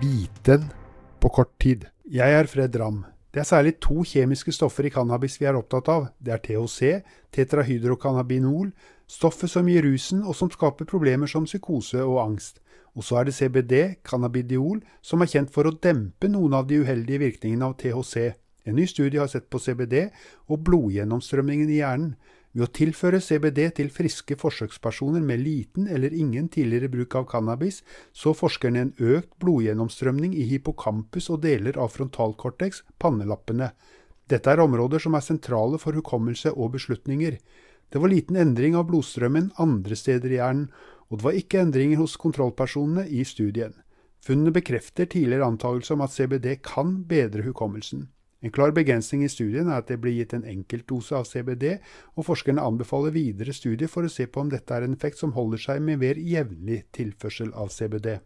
Viten på kort tid. Jeg er Fred Ramm. Det er særlig to kjemiske stoffer i cannabis vi er opptatt av. Det er THC, tetrahydrocannabinol, stoffet som gir rusen og som skaper problemer som psykose og angst. Og så er det CBD, cannabidiol, som er kjent for å dempe noen av de uheldige virkningene av THC. En ny studie har sett på CBD og blodgjennomstrømningen i hjernen. Ved å tilføre CBD til friske forsøkspersoner med liten eller ingen tidligere bruk av cannabis, så forskerne en økt blodgjennomstrømning i hippocampus og deler av frontalkortex, pannelappene. Dette er områder som er sentrale for hukommelse og beslutninger. Det var liten endring av blodstrømmen andre steder i hjernen, og det var ikke endringer hos kontrollpersonene i studien. Funnene bekrefter tidligere antakelse om at CBD kan bedre hukommelsen. En klar begrensning i studien er at det blir gitt en enkeltdose av CBD, og forskerne anbefaler videre studier for å se på om dette er en effekt som holder seg med mer jevnlig tilførsel av CBD.